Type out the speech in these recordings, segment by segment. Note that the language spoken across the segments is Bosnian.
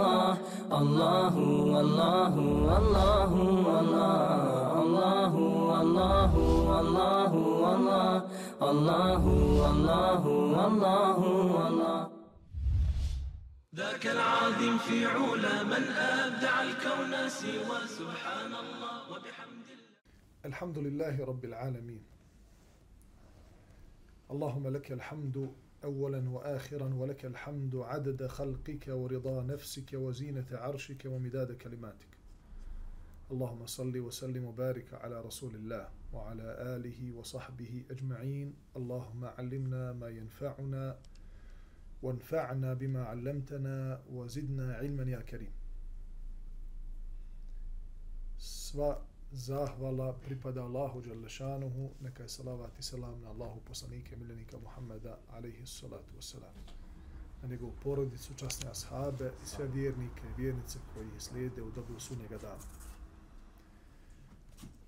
الله الله والله والله الله الله ذاك العظيم في علا من أبدع الكون سوى سبحان الله وبحمد الله الحمد لله رب العالمين اللهم لك الحمد أولا وآخرا ولك الحمد عدد خلقك ورضا نفسك وزينة عرشك ومداد كلماتك. اللهم صل وسلم وبارك على رسول الله وعلى آله وصحبه أجمعين. اللهم علمنا ما ينفعنا وانفعنا بما علمتنا وزدنا علما يا كريم. سوا zahvala pripada Allahu Đalešanuhu, neka je salavat i selam na Allahu poslanike, miljenika Muhammeda, alaihi salatu wasalam. Na njegovu porodicu, časne ashabe i sve vjernike i vjernice koji slijede u dobu sunnjega dana.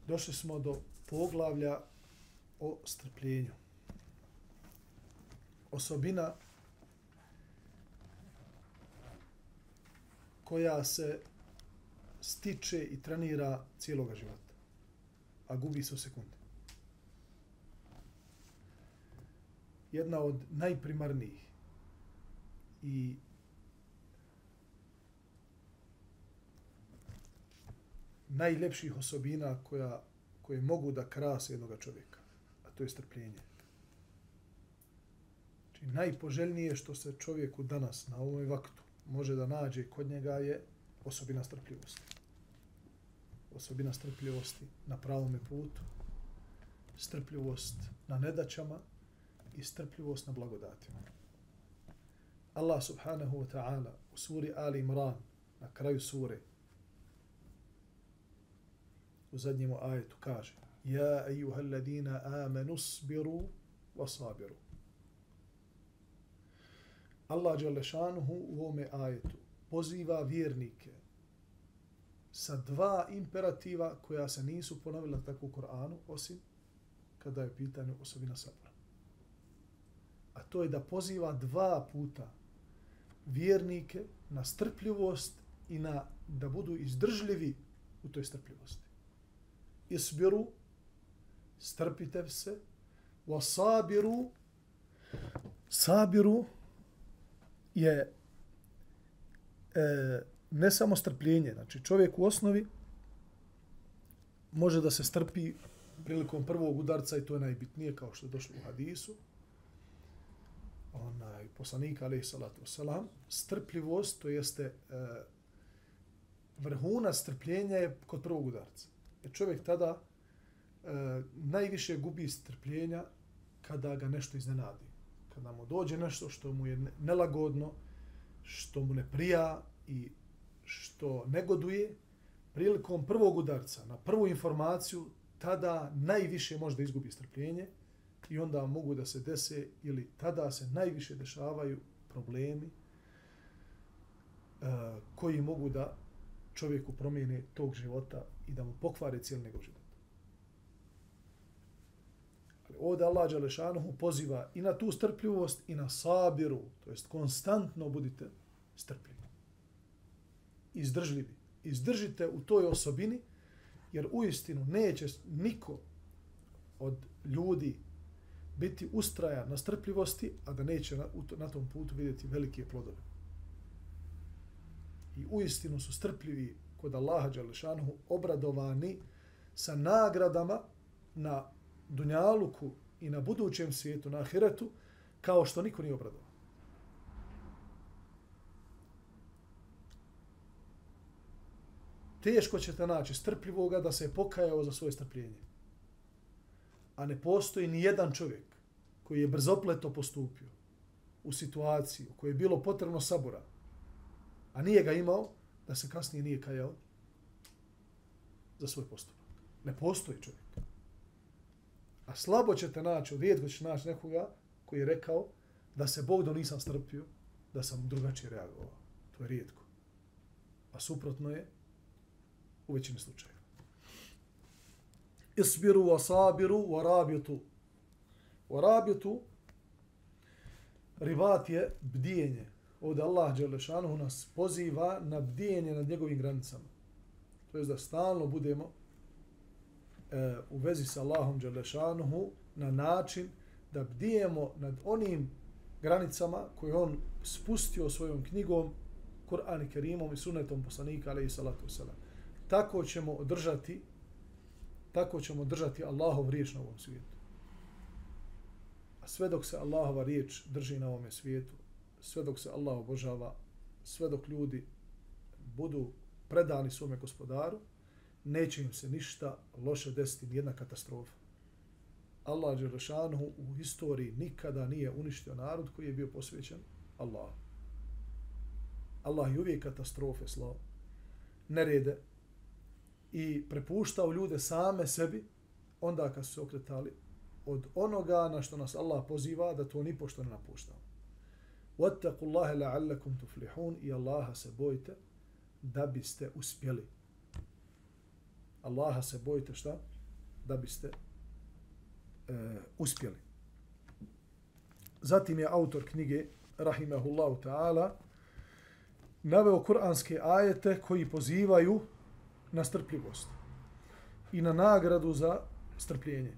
Došli smo do poglavlja o strpljenju. Osobina koja se stiče i trenira cijeloga života. A gubi se u sekunde. Jedna od najprimarnijih i najlepših osobina koja, koje mogu da krase jednog čovjeka. A to je strpljenje. Znači, najpoželjnije što se čovjeku danas na ovom vaktu može da nađe kod njega je osobina strpljivosti osobina strpljivosti na pravom putu, strpljivost na nedaćama i strpljivost na blagodatima. Allah subhanahu wa ta'ala u suri Ali Imran na kraju sure u zadnjem ajetu kaže Ja ejuha alladina amanu sbiru wa sabiru. Allah Đalešanuhu u ovome ajetu poziva vjernike sa dva imperativa koja se nisu ponovila tako u Koranu, osim kada je pitanje osobina sabora. A to je da poziva dva puta vjernike na strpljivost i na da budu izdržljivi u toj strpljivosti. Isbiru, strpite se, wa sabiru, sabiru je e, ne samo strpljenje, znači čovjek u osnovi može da se strpi prilikom prvog udarca i to je najbitnije kao što je došlo u hadisu. Onaj poslanik alejhi salatu vesselam strpljivost to jeste e, vrhuna strpljenja je kod prvog udarca. Jer čovjek tada e, najviše gubi strpljenja kada ga nešto iznenadi. Kada mu dođe nešto što mu je nelagodno, što mu ne prija i što negoduje prilikom prvog udarca na prvu informaciju, tada najviše može da izgubi strpljenje i onda mogu da se dese ili tada se najviše dešavaju problemi uh, koji mogu da čovjeku promijene tog života i da mu pokvare cijeli njegov život. Ali ovdje Allah Đalešanuhu poziva i na tu strpljivost i na sabiru, to jest konstantno budite strpljivi izdržljivi. Izdržite u toj osobini, jer u istinu neće niko od ljudi biti ustraja na strpljivosti, a da neće na, na tom putu vidjeti velike plodove. I u istinu su strpljivi kod Allaha Đalešanuhu obradovani sa nagradama na Dunjaluku i na budućem svijetu, na Ahiretu, kao što niko nije obradovan. Teško ćete naći strpljivoga da se je pokajao za svoje strpljenje. A ne postoji ni jedan čovjek koji je brzopleto postupio u situaciji u kojoj je bilo potrebno sabora, a nije ga imao, da se kasnije nije kajao za svoj postupak. Ne postoji čovjek. A slabo ćete naći, rijetko ćete naći nekoga koji je rekao da se Bog do nisam strpio, da sam drugačije reagovao. To je rijetko. A suprotno je u većini slučajeva. Isbiru wa sabiru wa rabitu. Wa rabitu ribat je bdijenje, Ovdje Allah Đelešanuhu nas poziva na bdijenje nad njegovim granicama. To je da stalno budemo e, u vezi sa Allahom Đelešanuhu na način da bdijemo nad onim granicama koje on spustio svojom knjigom, Kur'an i Kerimom i sunetom poslanika, alaihi salatu wasalam. Tako ćemo održati tako ćemo držati Allahov riječ na ovom svijetu. A sve dok se Allahova riječ drži na ovom svijetu, sve dok se Allah obožava, sve dok ljudi budu predani svome gospodaru, neće im se ništa loše desiti, nijedna katastrofa. Allah Đerešanuhu u historiji nikada nije uništio narod koji je bio posvećen Allahu. Allah je uvijek katastrofe slao, nerede i prepuštao ljude same sebi onda kad su se okretali od onoga na što nas Allah poziva da to ni pošto ne napuštamo. وَاتَّقُوا اللَّهَ لَعَلَّكُمْ تُفْلِحُونَ I Allaha se bojite da biste uspjeli. Allaha se bojite šta? Da biste e, uspjeli. Zatim je autor knjige Rahimahullahu ta'ala naveo kuranske ajete koji pozivaju na strpljivost i na nagradu za strpljenje.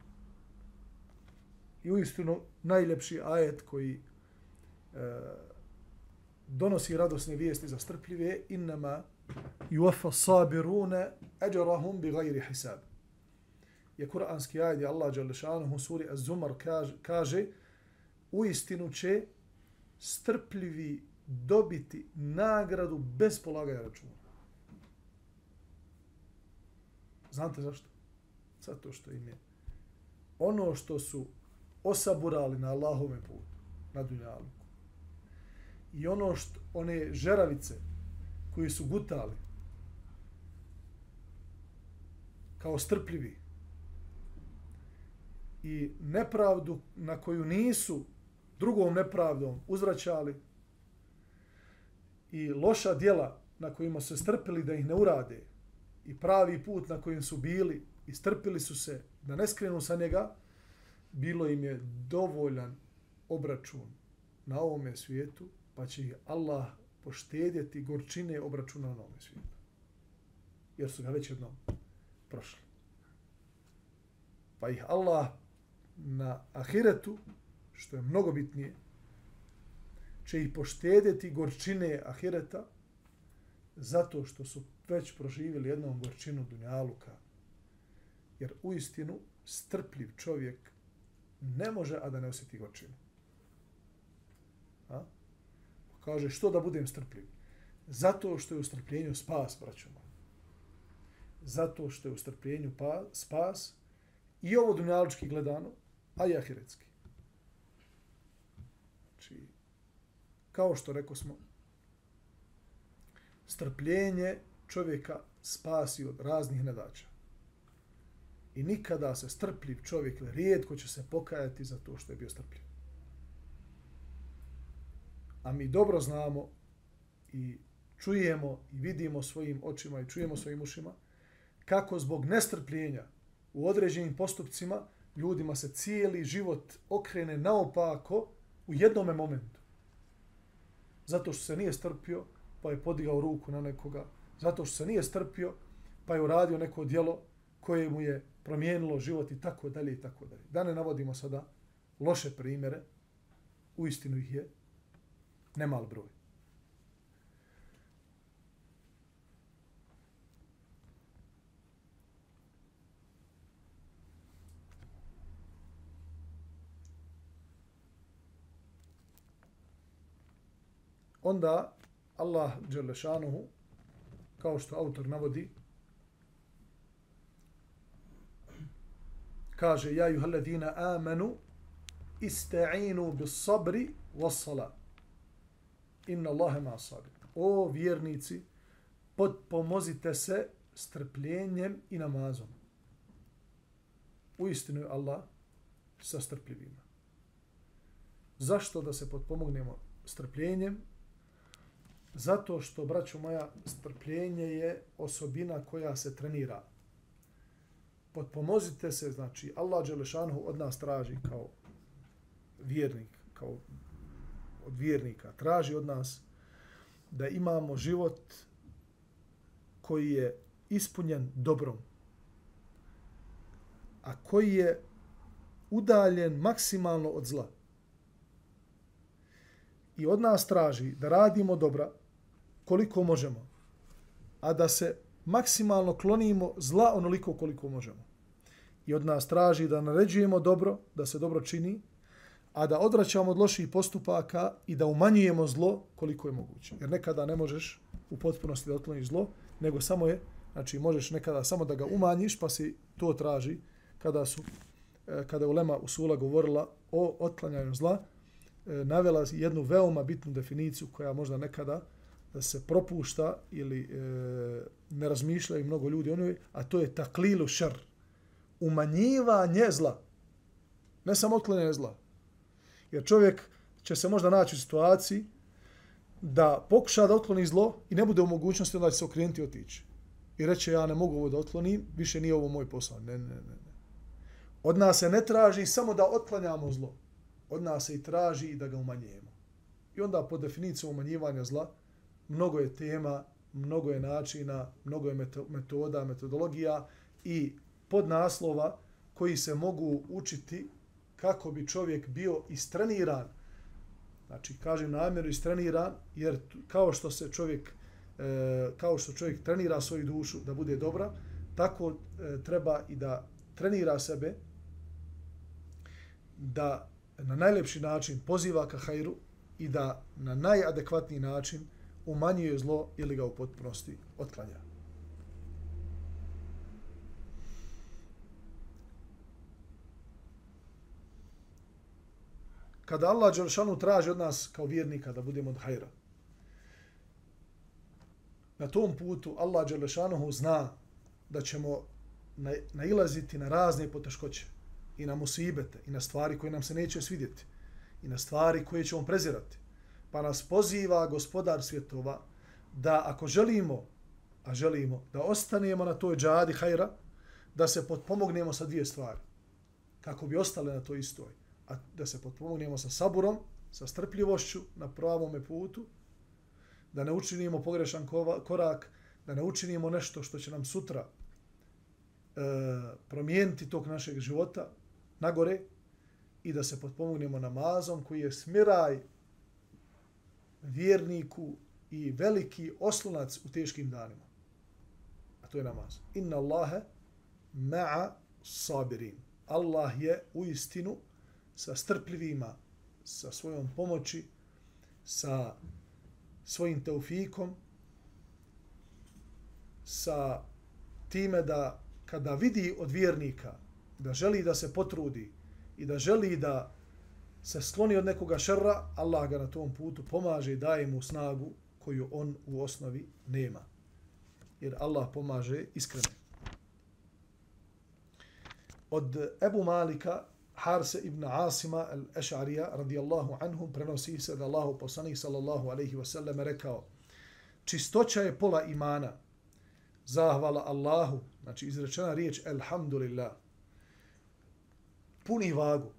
I uistinu najljepši ajet koji e, donosi radosne vijesti za strpljive innama yuwaffa sabiruna ajrahum bighayri hisab je kuranski ajet Allah dželle šanehu suri az-zumar kaže, kaže u istinu će strpljivi dobiti nagradu bez polaganja računa. Znate zašto? Zato što im je ono što su osaburali na Allahome putu, na dunjalu, i ono što one žeravice koji su gutali kao strpljivi i nepravdu na koju nisu drugom nepravdom uzvraćali i loša djela na kojima se strpili da ih ne urade i pravi put na kojem su bili i strpili su se da ne skrenu sa njega, bilo im je dovoljan obračun na ovome svijetu pa će ih Allah poštedjeti gorčine obračuna na ovom svijetu. Jer su ga već jednom prošli. Pa ih Allah na ahiretu, što je mnogo bitnije, će ih poštedjeti gorčine ahireta zato što su već proživjeli jednom gorčinu dunjaluka. Jer u istinu strpljiv čovjek ne može, a da ne osjeti gorčinu. A? Pa kaže, što da budem strpljiv? Zato što je u strpljenju spas, braćo. Zato što je u strpljenju pa, spas i ovo dunjalički gledano, a i ahiretski. Znači, kao što rekao smo, strpljenje čovjeka spasi od raznih nedaća. I nikada se strpljiv čovjek rijetko će se pokajati za to što je bio strpljiv a mi dobro znamo i čujemo i vidimo svojim očima i čujemo svojim ušima kako zbog nestrpljenja u određenim postupcima ljudima se cijeli život okrene naopako u jednom momentu. Zato što se nije strpio, pa je podigao ruku na nekoga. Zato što se nije strpio, pa je uradio neko dijelo koje mu je promijenilo život i tako dalje i tako dalje. Da ne navodimo sada loše primjere, u istinu ih je nemal broj. Onda Allah Đelešanuhu, kao što autor navodi, kaže, ja juhaladina amanu, ista'inu bis sabri was salat inna Allahe ma sabir. O vjernici, podpomozite se strpljenjem i namazom. U istinu je Allah sa strpljivima. Zašto da se podpomognemo strpljenjem? Zato što, braćo moja, strpljenje je osobina koja se trenira. Potpomozite se, znači, Allah Đelešanhu od nas traži kao vjernik, kao od vjernika traži od nas da imamo život koji je ispunjen dobrom, a koji je udaljen maksimalno od zla. I od nas traži da radimo dobra koliko možemo, a da se maksimalno klonimo zla onoliko koliko možemo. I od nas traži da naređujemo dobro, da se dobro čini, a da odvraćamo od loših postupaka i da umanjujemo zlo koliko je moguće. Jer nekada ne možeš u potpunosti da otkloniš zlo, nego samo je, znači možeš nekada samo da ga umanjiš, pa se to traži kada su e, kada je Ulema Usula govorila o otklanjanju zla, e, navela jednu veoma bitnu definiciju koja možda nekada se propušta ili e, ne razmišljaju mnogo ljudi o njoj, a to je taklilu šer. Umanjivanje zla. Ne samo otklanjanje zla. Jer čovjek će se možda naći u situaciji da pokuša da otkloni zlo i ne bude u mogućnosti onda će se okrenuti i otići. I reće ja ne mogu ovo da otklonim, više nije ovo moj posao. Ne, ne, ne. ne. Od nas se ne traži samo da otklanjamo zlo. Od nas se i traži da ga umanjujemo. I onda po definiciju umanjivanja zla mnogo je tema, mnogo je načina, mnogo je metoda, metodologija i podnaslova koji se mogu učiti kako bi čovjek bio istreniran. Znači, kažem namjeru istreniran, jer kao što se čovjek e, kao što čovjek trenira svoju dušu da bude dobra, tako e, treba i da trenira sebe da na najlepši način poziva ka hajru i da na najadekvatniji način umanjuje zlo ili ga u potpunosti otklanja. Kada Allah Đelšanu traži od nas kao vjernika da budemo od hajra, na tom putu Allah Đelešanu zna da ćemo nailaziti na razne poteškoće i na musibete i na stvari koje nam se neće svidjeti i na stvari koje ćemo prezirati. Pa nas poziva gospodar svjetova da ako želimo, a želimo, da ostanemo na toj džadi hajra, da se potpomognemo sa dvije stvari. Kako bi ostale na toj istoj. A da se potpomognemo sa saburom, sa strpljivošću na pravom putu, da ne učinimo pogrešan korak, da ne učinimo nešto što će nam sutra e, promijeniti tog našeg života na gore i da se potpomognemo namazom koji je smiraj vjerniku i veliki oslonac u teškim danima. A to je namaz. Inna Allahe ma'a sabirin. Allah je u istinu sa strpljivima, sa svojom pomoći, sa svojim teufikom, sa time da kada vidi od vjernika da želi da se potrudi i da želi da se skloni od nekoga šerra, Allah ga na tom putu pomaže i daje mu snagu koju on u osnovi nema. Jer Allah pomaže iskreno. Od Ebu Malika, Harse ibn Asima al-Eš'arija radijallahu anhum prenosi se da Allahu poslanik sallallahu alaihi wasallam rekao čistoća je pola imana zahvala Allahu znači izrečena riječ alhamdulillah puni vagu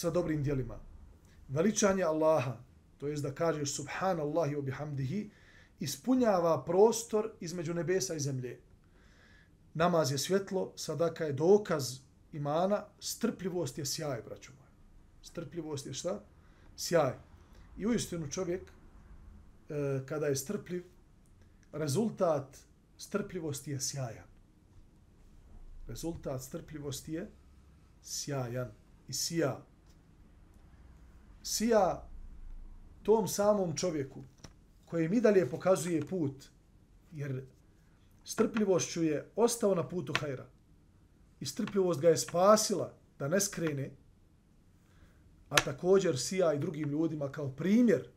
sa dobrim dijelima. Veličanje Allaha, to jest da kažeš subhanallahi wa bihamdihi, ispunjava prostor između nebesa i zemlje. Namaz je svjetlo, sadaka je dokaz imana, strpljivost je sjaj, braćo moje. Strpljivost je šta? Sjaj. I uistinu čovjek, e, kada je strpljiv, rezultat strpljivosti je sjajan. Rezultat strpljivosti je sjajan i sija sija tom samom čovjeku koji mi dalje pokazuje put, jer strpljivošću je ostao na putu hajra i strpljivost ga je spasila da ne skrene, a također sija i drugim ljudima kao primjer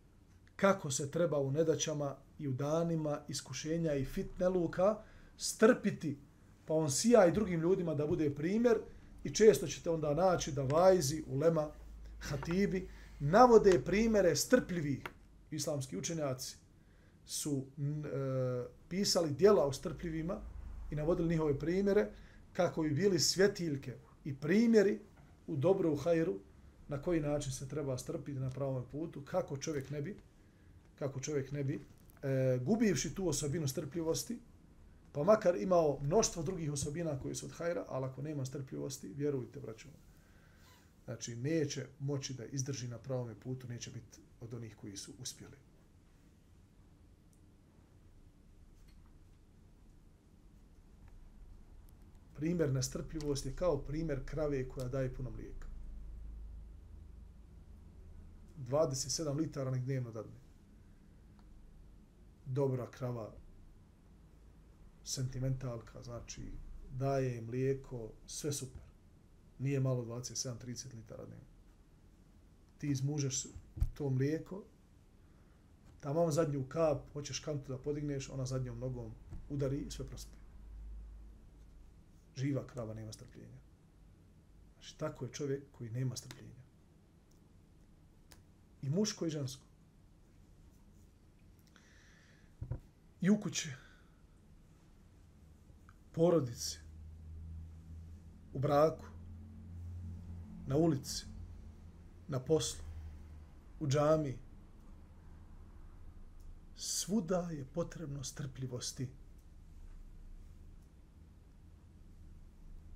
kako se treba u nedaćama i u danima iskušenja i fitne luka strpiti, pa on sija i drugim ljudima da bude primjer i često ćete onda naći da vajzi, ulema, hatibi, navode primere strpljivih islamski učenjaci. Su e, pisali dijela o strpljivima i navodili njihove primjere kako bi bili svjetiljke i primjeri u dobru u hajru na koji način se treba strpiti na pravom putu, kako čovjek ne bi kako čovjek ne bi, e, gubivši tu osobinu strpljivosti, pa makar imao mnoštvo drugih osobina koji su od hajra, ali ako nema strpljivosti, vjerujte, braćo, znači neće moći da izdrži na pravom putu, neće biti od onih koji su uspjeli. Primjer nestrpljivosti je kao primjer krave koja daje puno mlijeka. 27 litara nek dnevno dadne. Dobra krava, sentimentalka, znači daje mlijeko, sve super. Nije malo 27-30 litara dnevno. Ti izmužeš to mlijeko, tamo zadnju kap, hoćeš kantu da podigneš, ona zadnjom nogom udari i sve prospe. Živa krava nema strpljenja. Znači, tako je čovjek koji nema strpljenja. I muško i žensko. I u kući, porodici, u braku, na ulici, na poslu, u džami. Svuda je potrebno strpljivosti.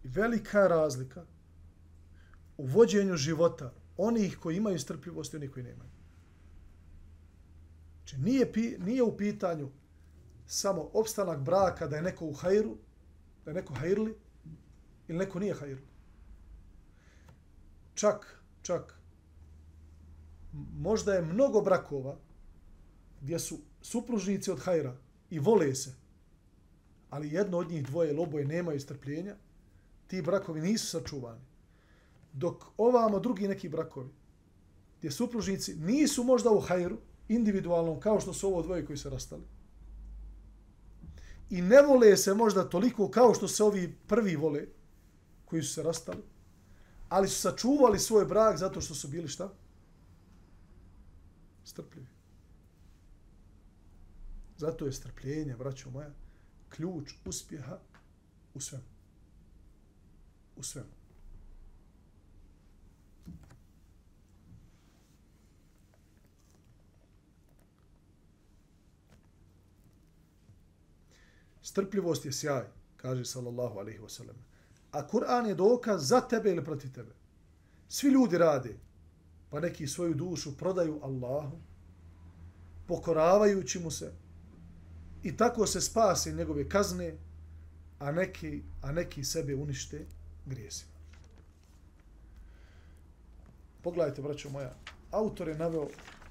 I velika je razlika u vođenju života onih koji imaju strpljivost i onih koji nemaju. Znači, nije, pi, nije u pitanju samo opstanak braka da je neko u hajru, da je neko hajrli ili neko nije hajrli. Čak, čak, možda je mnogo brakova gdje su supružnici od hajra i vole se, ali jedno od njih dvoje loboje nemaju strpljenja, ti brakovi nisu sačuvani. Dok ovamo drugi neki brakovi, gdje supružnici nisu možda u hajru, individualnom, kao što su ovo dvoje koji se rastali, i ne vole se možda toliko kao što se ovi prvi vole, koji su se rastali, ali su sačuvali svoj brak zato što su bili šta? Strpljivi. Zato je strpljenje, braćo moja, ključ uspjeha u svemu. U svemu. Strpljivost je sjaj, kaže sallallahu alaihi wa sallam. A Kur'an je dokaz za tebe ili protiv tebe. Svi ljudi rade, pa neki svoju dušu prodaju Allahu, pokoravajući mu se, i tako se spase njegove kazne, a neki, a neki sebe unište grijesima. Pogledajte, braćo moja, autor je naveo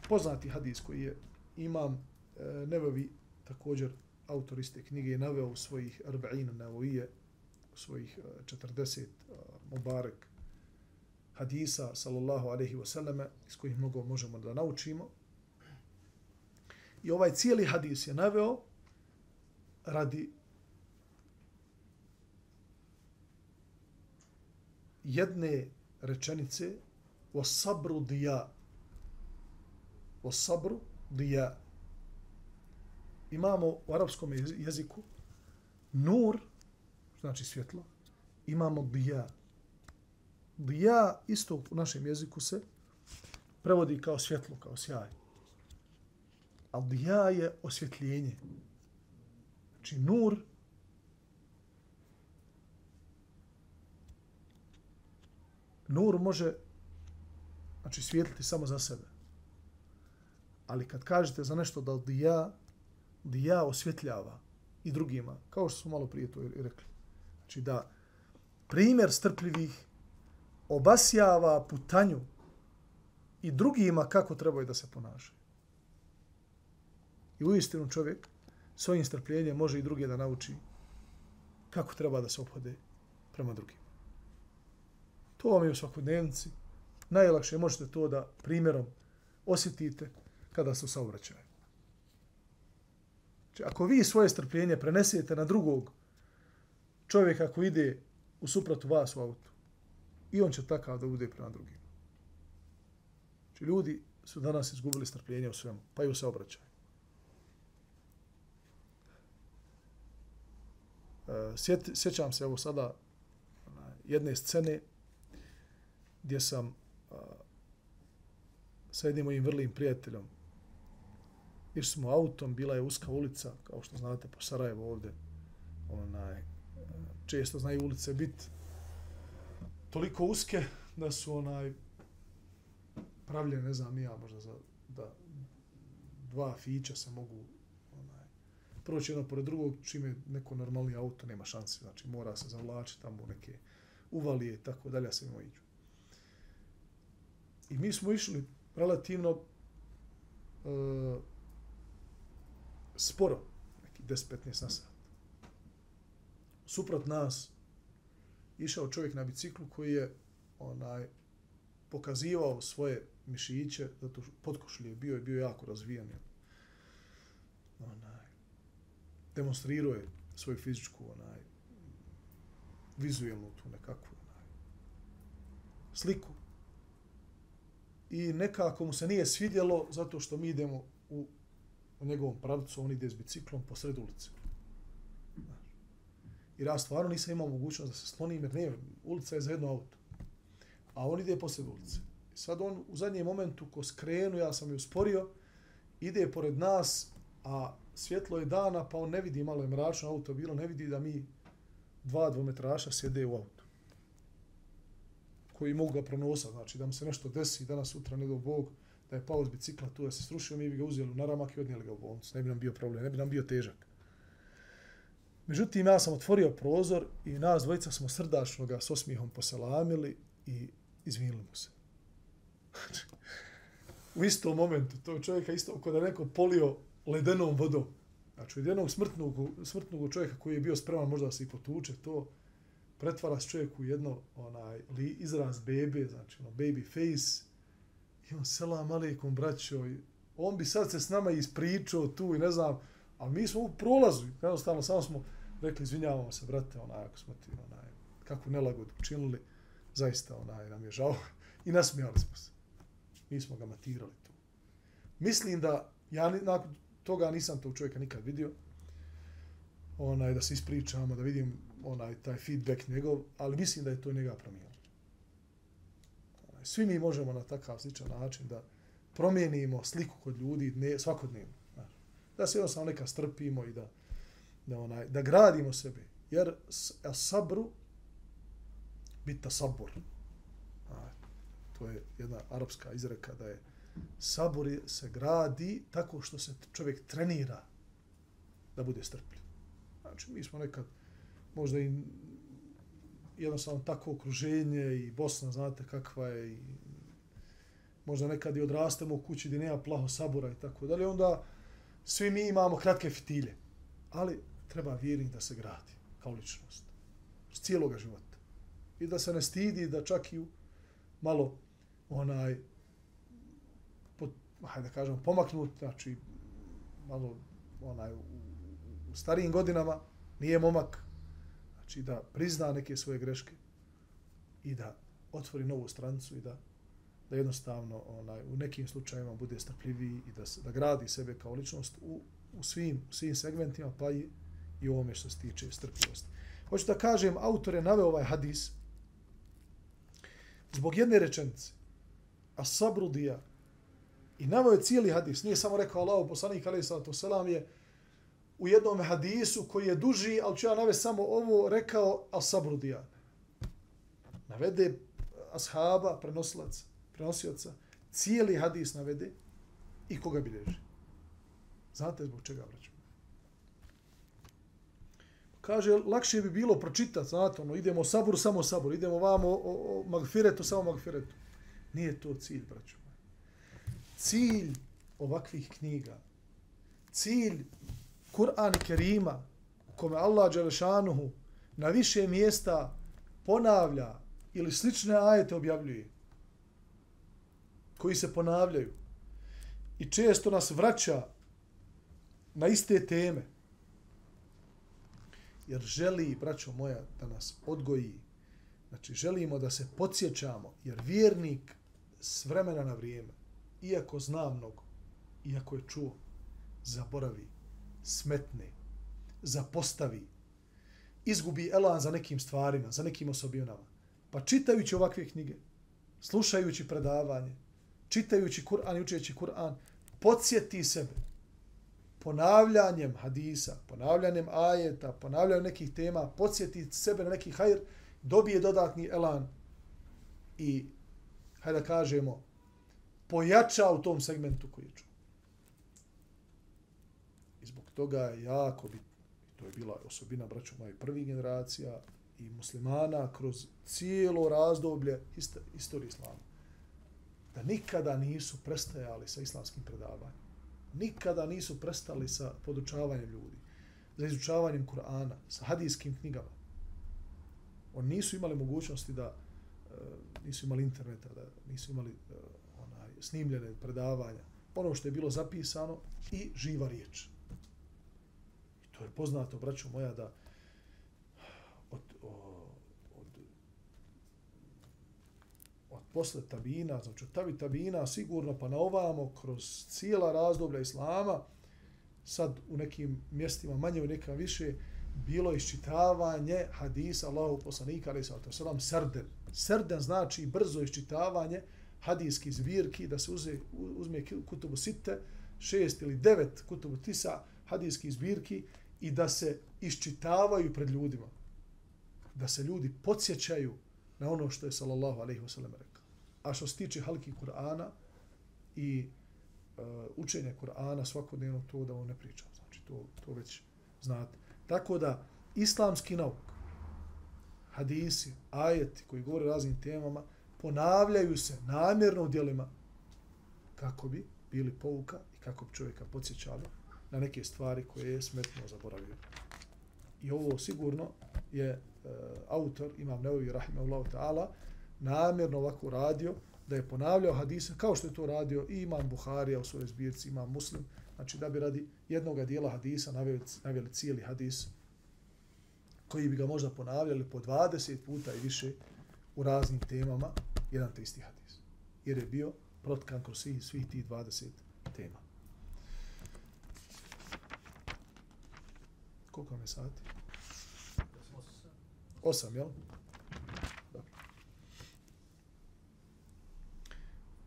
poznati hadis koji je imam e, nebavi također autor iste knjige je naveo u svojih arba'ina navojije, svojih e, 40 e, mubarek hadisa, sallallahu alaihi wasallam, iz kojih mnogo možemo da naučimo. I ovaj cijeli hadis je naveo radi jedne rečenice o sabru dija. O sabru dija imamo u arapskom jeziku nur, znači svjetlo, imamo dija. Dija isto u našem jeziku se prevodi kao svjetlo, kao sjaj. A dija je osvjetljenje. Znači nur nur može znači svijetliti samo za sebe. Ali kad kažete za nešto da dija dija osvjetljava i drugima, kao što smo malo prije to i rekli. Znači da primjer strpljivih obasjava putanju i drugima kako trebaju da se ponašaju. I u istinu čovjek svojim strpljenjem može i druge da nauči kako treba da se ophode prema drugima. To vam je u svakodnevnici. Najlakše možete to da primjerom osjetite kada su saobraćaju. Znači, ako vi svoje strpljenje prenesete na drugog čovjek ako ide u suprotu vas u autu, i on će takav da bude prema drugim. Znači, ljudi su danas izgubili strpljenje u svemu, pa i u saobraćaju. E, Sjet, sjećam se evo sada jedne scene gdje sam a, sa jednim mojim vrlim prijateljom išli smo autom, bila je uska ulica, kao što znate po Sarajevo ovde, onaj, često znaju ulice biti toliko uske da su onaj pravljene, ne znam, ja možda za da dva fića se mogu onaj, proći jedno pored drugog, čime neko normalni auto nema šanse, znači mora se zavlačiti tamo neke uvalije i tako dalje, se ima iđu. I mi smo išli relativno e, sporo, neki 10-15 na sat. Suprot nas išao čovjek na biciklu koji je onaj pokazivao svoje mišiće, zato što bio je bio jako razvijen. Onaj, demonstrirao je svoju fizičku onaj, vizualnu tu nekakvu onaj, sliku. I nekako mu se nije svidjelo zato što mi idemo u, u njegovom pravcu, on ide s biciklom po sred ulice. Jer ja stvarno nisam imao mogućnost da se slonim, jer ne, ulica je za jedno auto. A on ide po ulice. Sad on u zadnjem momentu ko skrenu, ja sam je usporio, ide pored nas, a svjetlo je dana, pa on ne vidi, malo je mračno auto bilo, ne vidi da mi dva dvometraša sjede u auto. Koji mogu ga pronosa, znači da mu se nešto desi danas, sutra, ne do Bog, da je pao s bicikla tu, da se srušio, mi bi ga uzeli na ramak i odnijeli ga u bolnicu. Ne bi nam bio problem, ne bi nam bio težak. Međutim, ja sam otvorio prozor i nas dvojica smo srdačno ga s osmihom poselamili i izvinili mu se. u istom momentu, to je čovjeka isto kod da neko polio ledenom vodom. Znači, od jednog smrtnog, smrtnog čovjeka koji je bio spreman možda da se i potuče, to pretvara se čovjek u jedno onaj, li, izraz bebe, znači ono, baby face, i on selam aleikum braćo, i on bi sad se s nama ispričao tu i ne znam, a mi smo u prolazu, jednostavno samo smo rekli, izvinjavamo se, brate, onaj, ako smo ti, onaj, kakvu nelagodu učinili, zaista, onaj, nam je žao, i nasmijali smo se. Mi smo ga matirali tu. Mislim da, ja nakon toga nisam tog čovjeka nikad vidio, onaj, da se ispričamo, da vidim onaj, taj feedback njegov, ali mislim da je to njega promijenilo. Svi mi možemo na takav sličan način da promijenimo sliku kod ljudi ne, svakodnevno. Da se jednostavno neka strpimo i da, da, onaj, da gradimo sebe. Jer sabru bita sabur. To je jedna arapska izreka da je sabor se gradi tako što se čovjek trenira da bude strpljiv. Znači, mi smo nekad možda i jednostavno tako okruženje i Bosna, znate kakva je i možda nekad i odrastemo u kući gdje nema plaho sabora i tako dalje, onda svi mi imamo kratke fitilje. Ali treba vjernik da se gradi kao ličnost. S cijelog života. I da se ne stidi da čak i malo onaj pod, hajde da kažem, pomaknut, znači malo onaj u, u starijim godinama nije momak, znači da prizna neke svoje greške i da otvori novu strancu i da da jednostavno onaj u nekim slučajevima bude strpljiviji i da da gradi sebe kao ličnost u, u svim svim segmentima pa i i ovome što se tiče strpljivosti. Hoću da kažem, autor je naveo ovaj hadis zbog jedne rečenice a sabru dija. I naveo je cijeli hadis, nije samo rekao Allah, poslanik alaih sallatu selam je u jednom hadisu koji je duži, ali ću ja navesti samo ovo, rekao a sabru dija. Navede ashaba, prenosilaca, prenosioca, cijeli hadis navede i koga bilježi. Znate zbog čega, braću? Kaže, lakše bi bilo pročitati, znate, ono, idemo sabur, samo sabur, idemo vamo o, o magfiretu, samo magfiretu. Nije to cilj, braćo. Cilj ovakvih knjiga, cilj Kur'an i Kerima, kome Allah Đelešanuhu na više mjesta ponavlja ili slične ajete objavljuje, koji se ponavljaju i često nas vraća na iste teme, jer želi, braćo moja, da nas odgoji. Znači, želimo da se podsjećamo, jer vjernik s vremena na vrijeme, iako zna mnogo, iako je čuo, zaboravi, smetne, zapostavi, izgubi elan za nekim stvarima, za nekim osobinama. Pa čitajući ovakve knjige, slušajući predavanje, čitajući Kur'an i učeći Kur'an, podsjeti sebe ponavljanjem hadisa, ponavljanjem ajeta, ponavljanjem nekih tema, podsjeti sebe na neki hajr, dobije dodatni elan i, hajde da kažemo, pojača u tom segmentu koji je čuo. I zbog toga je jako bitno, to je bila osobina, braću moje, prvih generacija i muslimana kroz cijelo razdoblje istorije islama, da nikada nisu prestajali sa islamskim predavanjem nikada nisu prestali sa podučavanjem ljudi, za izučavanjem Kur'ana, sa hadijskim knjigama. Oni nisu imali mogućnosti da eh, nisu imali interneta, da nisu imali eh, onaj, snimljene predavanja. Ono što je bilo zapisano i živa riječ. I to je poznato, braćo moja, da od, posle tabina, znači od tabi tabina sigurno pa na ovamo kroz cijela razdoblja islama, sad u nekim mjestima manje u neka više, bilo iščitavanje hadisa Allahu poslanika, ali sallatu selam srden. Srden znači brzo iščitavanje hadijskih zbirki, da se uze, uzme kutubu sitte, šest ili devet kutubu tisa hadijskih zbirki i da se iščitavaju pred ljudima. Da se ljudi podsjećaju na ono što je sallallahu alaihi wasallam rekao. A što se tiče halki Kur'ana i e, učenja Kur'ana svakodnevno, to da vam ne pričam. Znači, to, to već znate. Tako da, islamski nauk, hadisi, ajeti koji govore o raznim temama, ponavljaju se namjerno u dijelima kako bi bili pouka i kako bi čovjeka podsjećali na neke stvari koje je smetno zaboravio. I ovo sigurno je e, autor, imam Neovi Rahimahullahu ta'ala, namjerno ovako radio, da je ponavljao hadise, kao što je to radio i imam Buharija u svojoj zbirci, imam Muslim, znači da bi radi jednog dijela hadisa naveli, naveli cijeli hadis, koji bi ga možda ponavljali po 20 puta i više u raznim temama, jedan te isti hadis. Jer je bio protkan kroz svih, svih tih 20 tema. Koliko vam je sati? Osam. Osam, jel?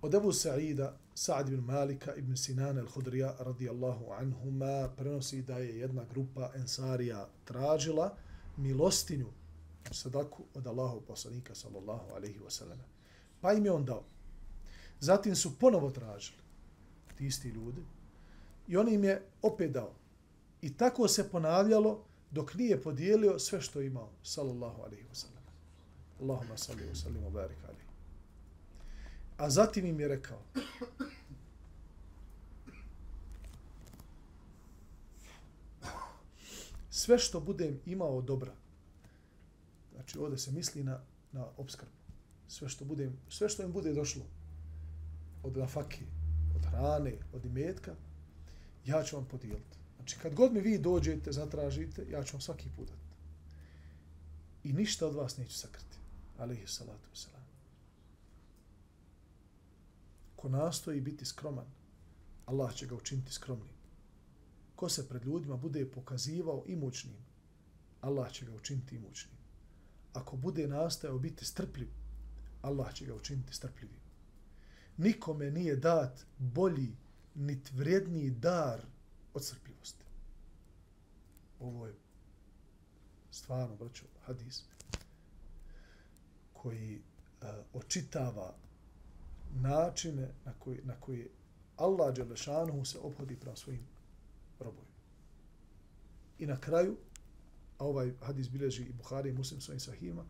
Od Ebu Sa'ida, Sa'd ibn Malika ibn Sinan al-Hudrija radijallahu anhuma prenosi da je jedna grupa ensarija tražila milostinju sadaku od Allahov poslanika sallallahu alaihi wasallam. Pa im je on dao. Zatim su ponovo tražili ti isti ljudi i on im je opet dao. I tako se ponavljalo dok nije podijelio sve što je imao sallallahu alaihi wasallam. Allahumma salli wa sallim wa barik alaihi. A zatim im je rekao, sve što budem imao dobra, znači ovdje se misli na, na obskrbu, sve što, budem, sve što im bude došlo od nafake, od hrane, od imetka, ja ću vam podijeliti. Znači kad god mi vi dođete, zatražite, ja ću vam svaki put dati. I ništa od vas neću sakriti. Alihi salatu wasalam ko nastoji biti skroman, Allah će ga učiniti skromnim. Ko se pred ljudima bude pokazivao imućnim, Allah će ga učiniti imućnim. Ako bude nastajao biti strpljiv, Allah će ga učiniti strpljivim. Nikome nije dat bolji, nit vrijedniji dar od strpljivosti. Ovo je stvarno, braćo, hadis koji uh, očitava načine na koji, na koji Allah Đelešanuhu se obhodi prema svojim robovima. I na kraju, a ovaj hadis bileži i Buhari i Muslim svojim sahima,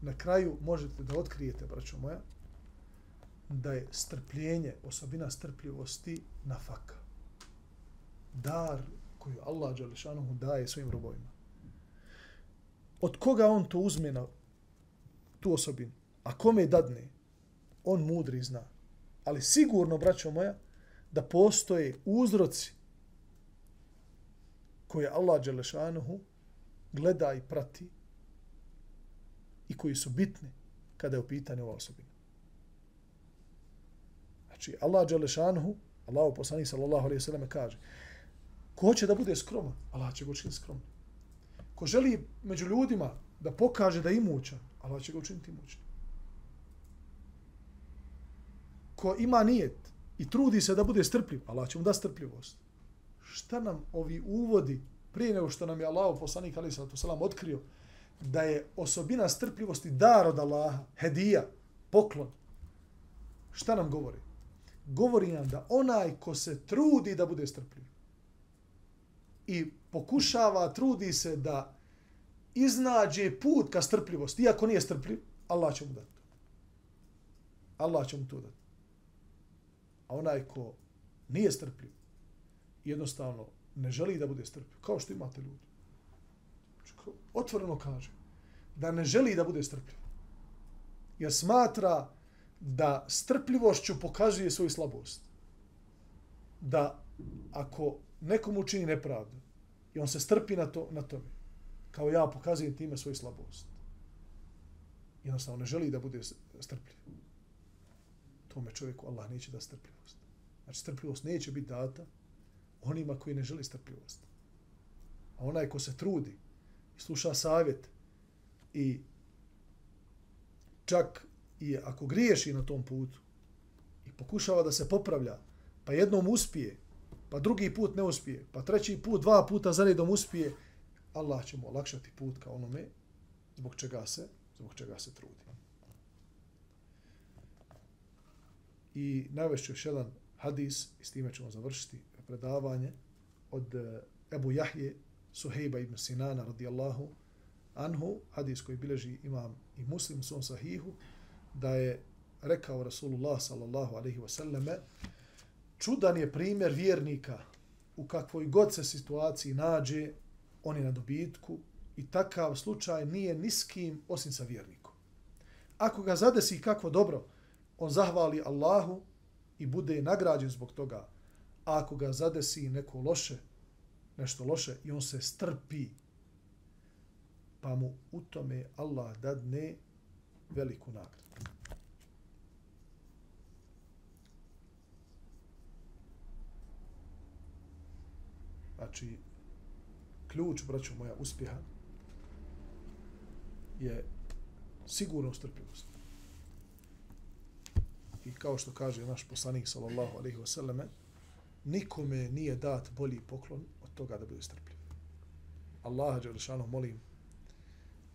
na kraju možete da otkrijete, braćo moja, da je strpljenje, osobina strpljivosti na faka. Dar koju Allah Đelešanuhu daje svojim robovima. Od koga on to uzme na tu osobinu? A kome dadne? On mudri zna. Ali sigurno, braćo moja, da postoje uzroci koje Allah Đelešanuhu gleda i prati i koji su bitni kada je u pitanju ova osobina. Znači, Allah Đelešanuhu, Allah poslanik sallallahu alaihi sallam kaže, ko hoće da bude skroman, Allah će ga učiniti skromno. Ko želi među ljudima da pokaže da je imućan, Allah će ga učiniti imućan. Ko ima nijet i trudi se da bude strpljiv, Allah će mu da strpljivost. šta nam ovi uvodi prije nego što nam je Allah poslanik ali sallatu salam otkrio da je osobina strpljivosti dar od Allaha, hedija, poklon. Šta nam govori? Govori nam da onaj ko se trudi da bude strpljiv i pokušava, trudi se da iznađe put ka strpljivosti, iako nije strpljiv, Allah će mu dati. Allah će mu to dati. A onaj ko nije strpljiv, jednostavno ne želi da bude strpljiv, kao što imate ljudi. Znači, otvoreno kaže da ne želi da bude strpljiv. Jer smatra da strpljivošću pokazuje svoju slabost. Da ako nekom učini nepravdu i on se strpi na, to, na tome, kao ja pokazujem time svoju slabost. Jednostavno ne želi da bude strpljiv. Tome čovjeku Allah neće da strpljivost. Znači strpljivost neće biti data onima koji ne želi strpljivost. A onaj ko se trudi i sluša savjet i čak i ako griješi na tom putu i pokušava da se popravlja, pa jednom uspije, pa drugi put ne uspije, pa treći put, dva puta za redom uspije, Allah će mu olakšati put ka onome zbog čega se, zbog čega se trudi. I navešću još jedan hadis, i s time ćemo završiti predavanje, od eh, Ebu Jahje, Suhejba ibn Sinana, radijallahu anhu, hadis koji bileži imam i muslim u svom sahihu, da je rekao Rasulullah sallallahu alaihi wasallame, čudan je primjer vjernika u kakvoj god se situaciji nađe, on je na dobitku i takav slučaj nije niskim osim sa vjernikom. Ako ga zadesi kakvo dobro, on zahvali Allahu i bude nagrađen zbog toga. A ako ga zadesi neko loše, nešto loše i on se strpi, pa mu u tome Allah dadne veliku nagradu. Znači, ključ, braću moja, uspjeha je sigurno strpljivost. I kao što kaže naš poslanik, sallallahu alaihi wasallam, nikome nije dat bolji poklon od toga da bude strpljiv. Allaha, Đelešanu, molim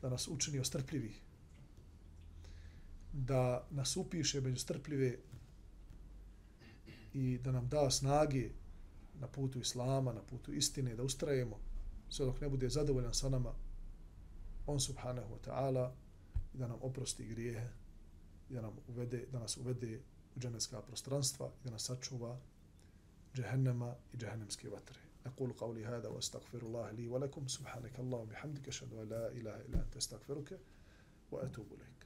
da nas učini strpljivih da nas upiše među strpljive i da nam da snage na putu Islama, na putu istine, da ustrajemo sve dok ne bude zadovoljan sa nama, on subhanahu wa ta'ala, i da nam oprosti grijehe, da, nam uvede, da nas uvede u dženevska prostranstva i da nas sačuva džehennema i džehennemske vatre. أقول قولي هذا وأستغفر الله لي ولكم سبحانك اللهم وبحمدك أشهد أن لا إله إلا أنت أستغفرك وأتوب إليك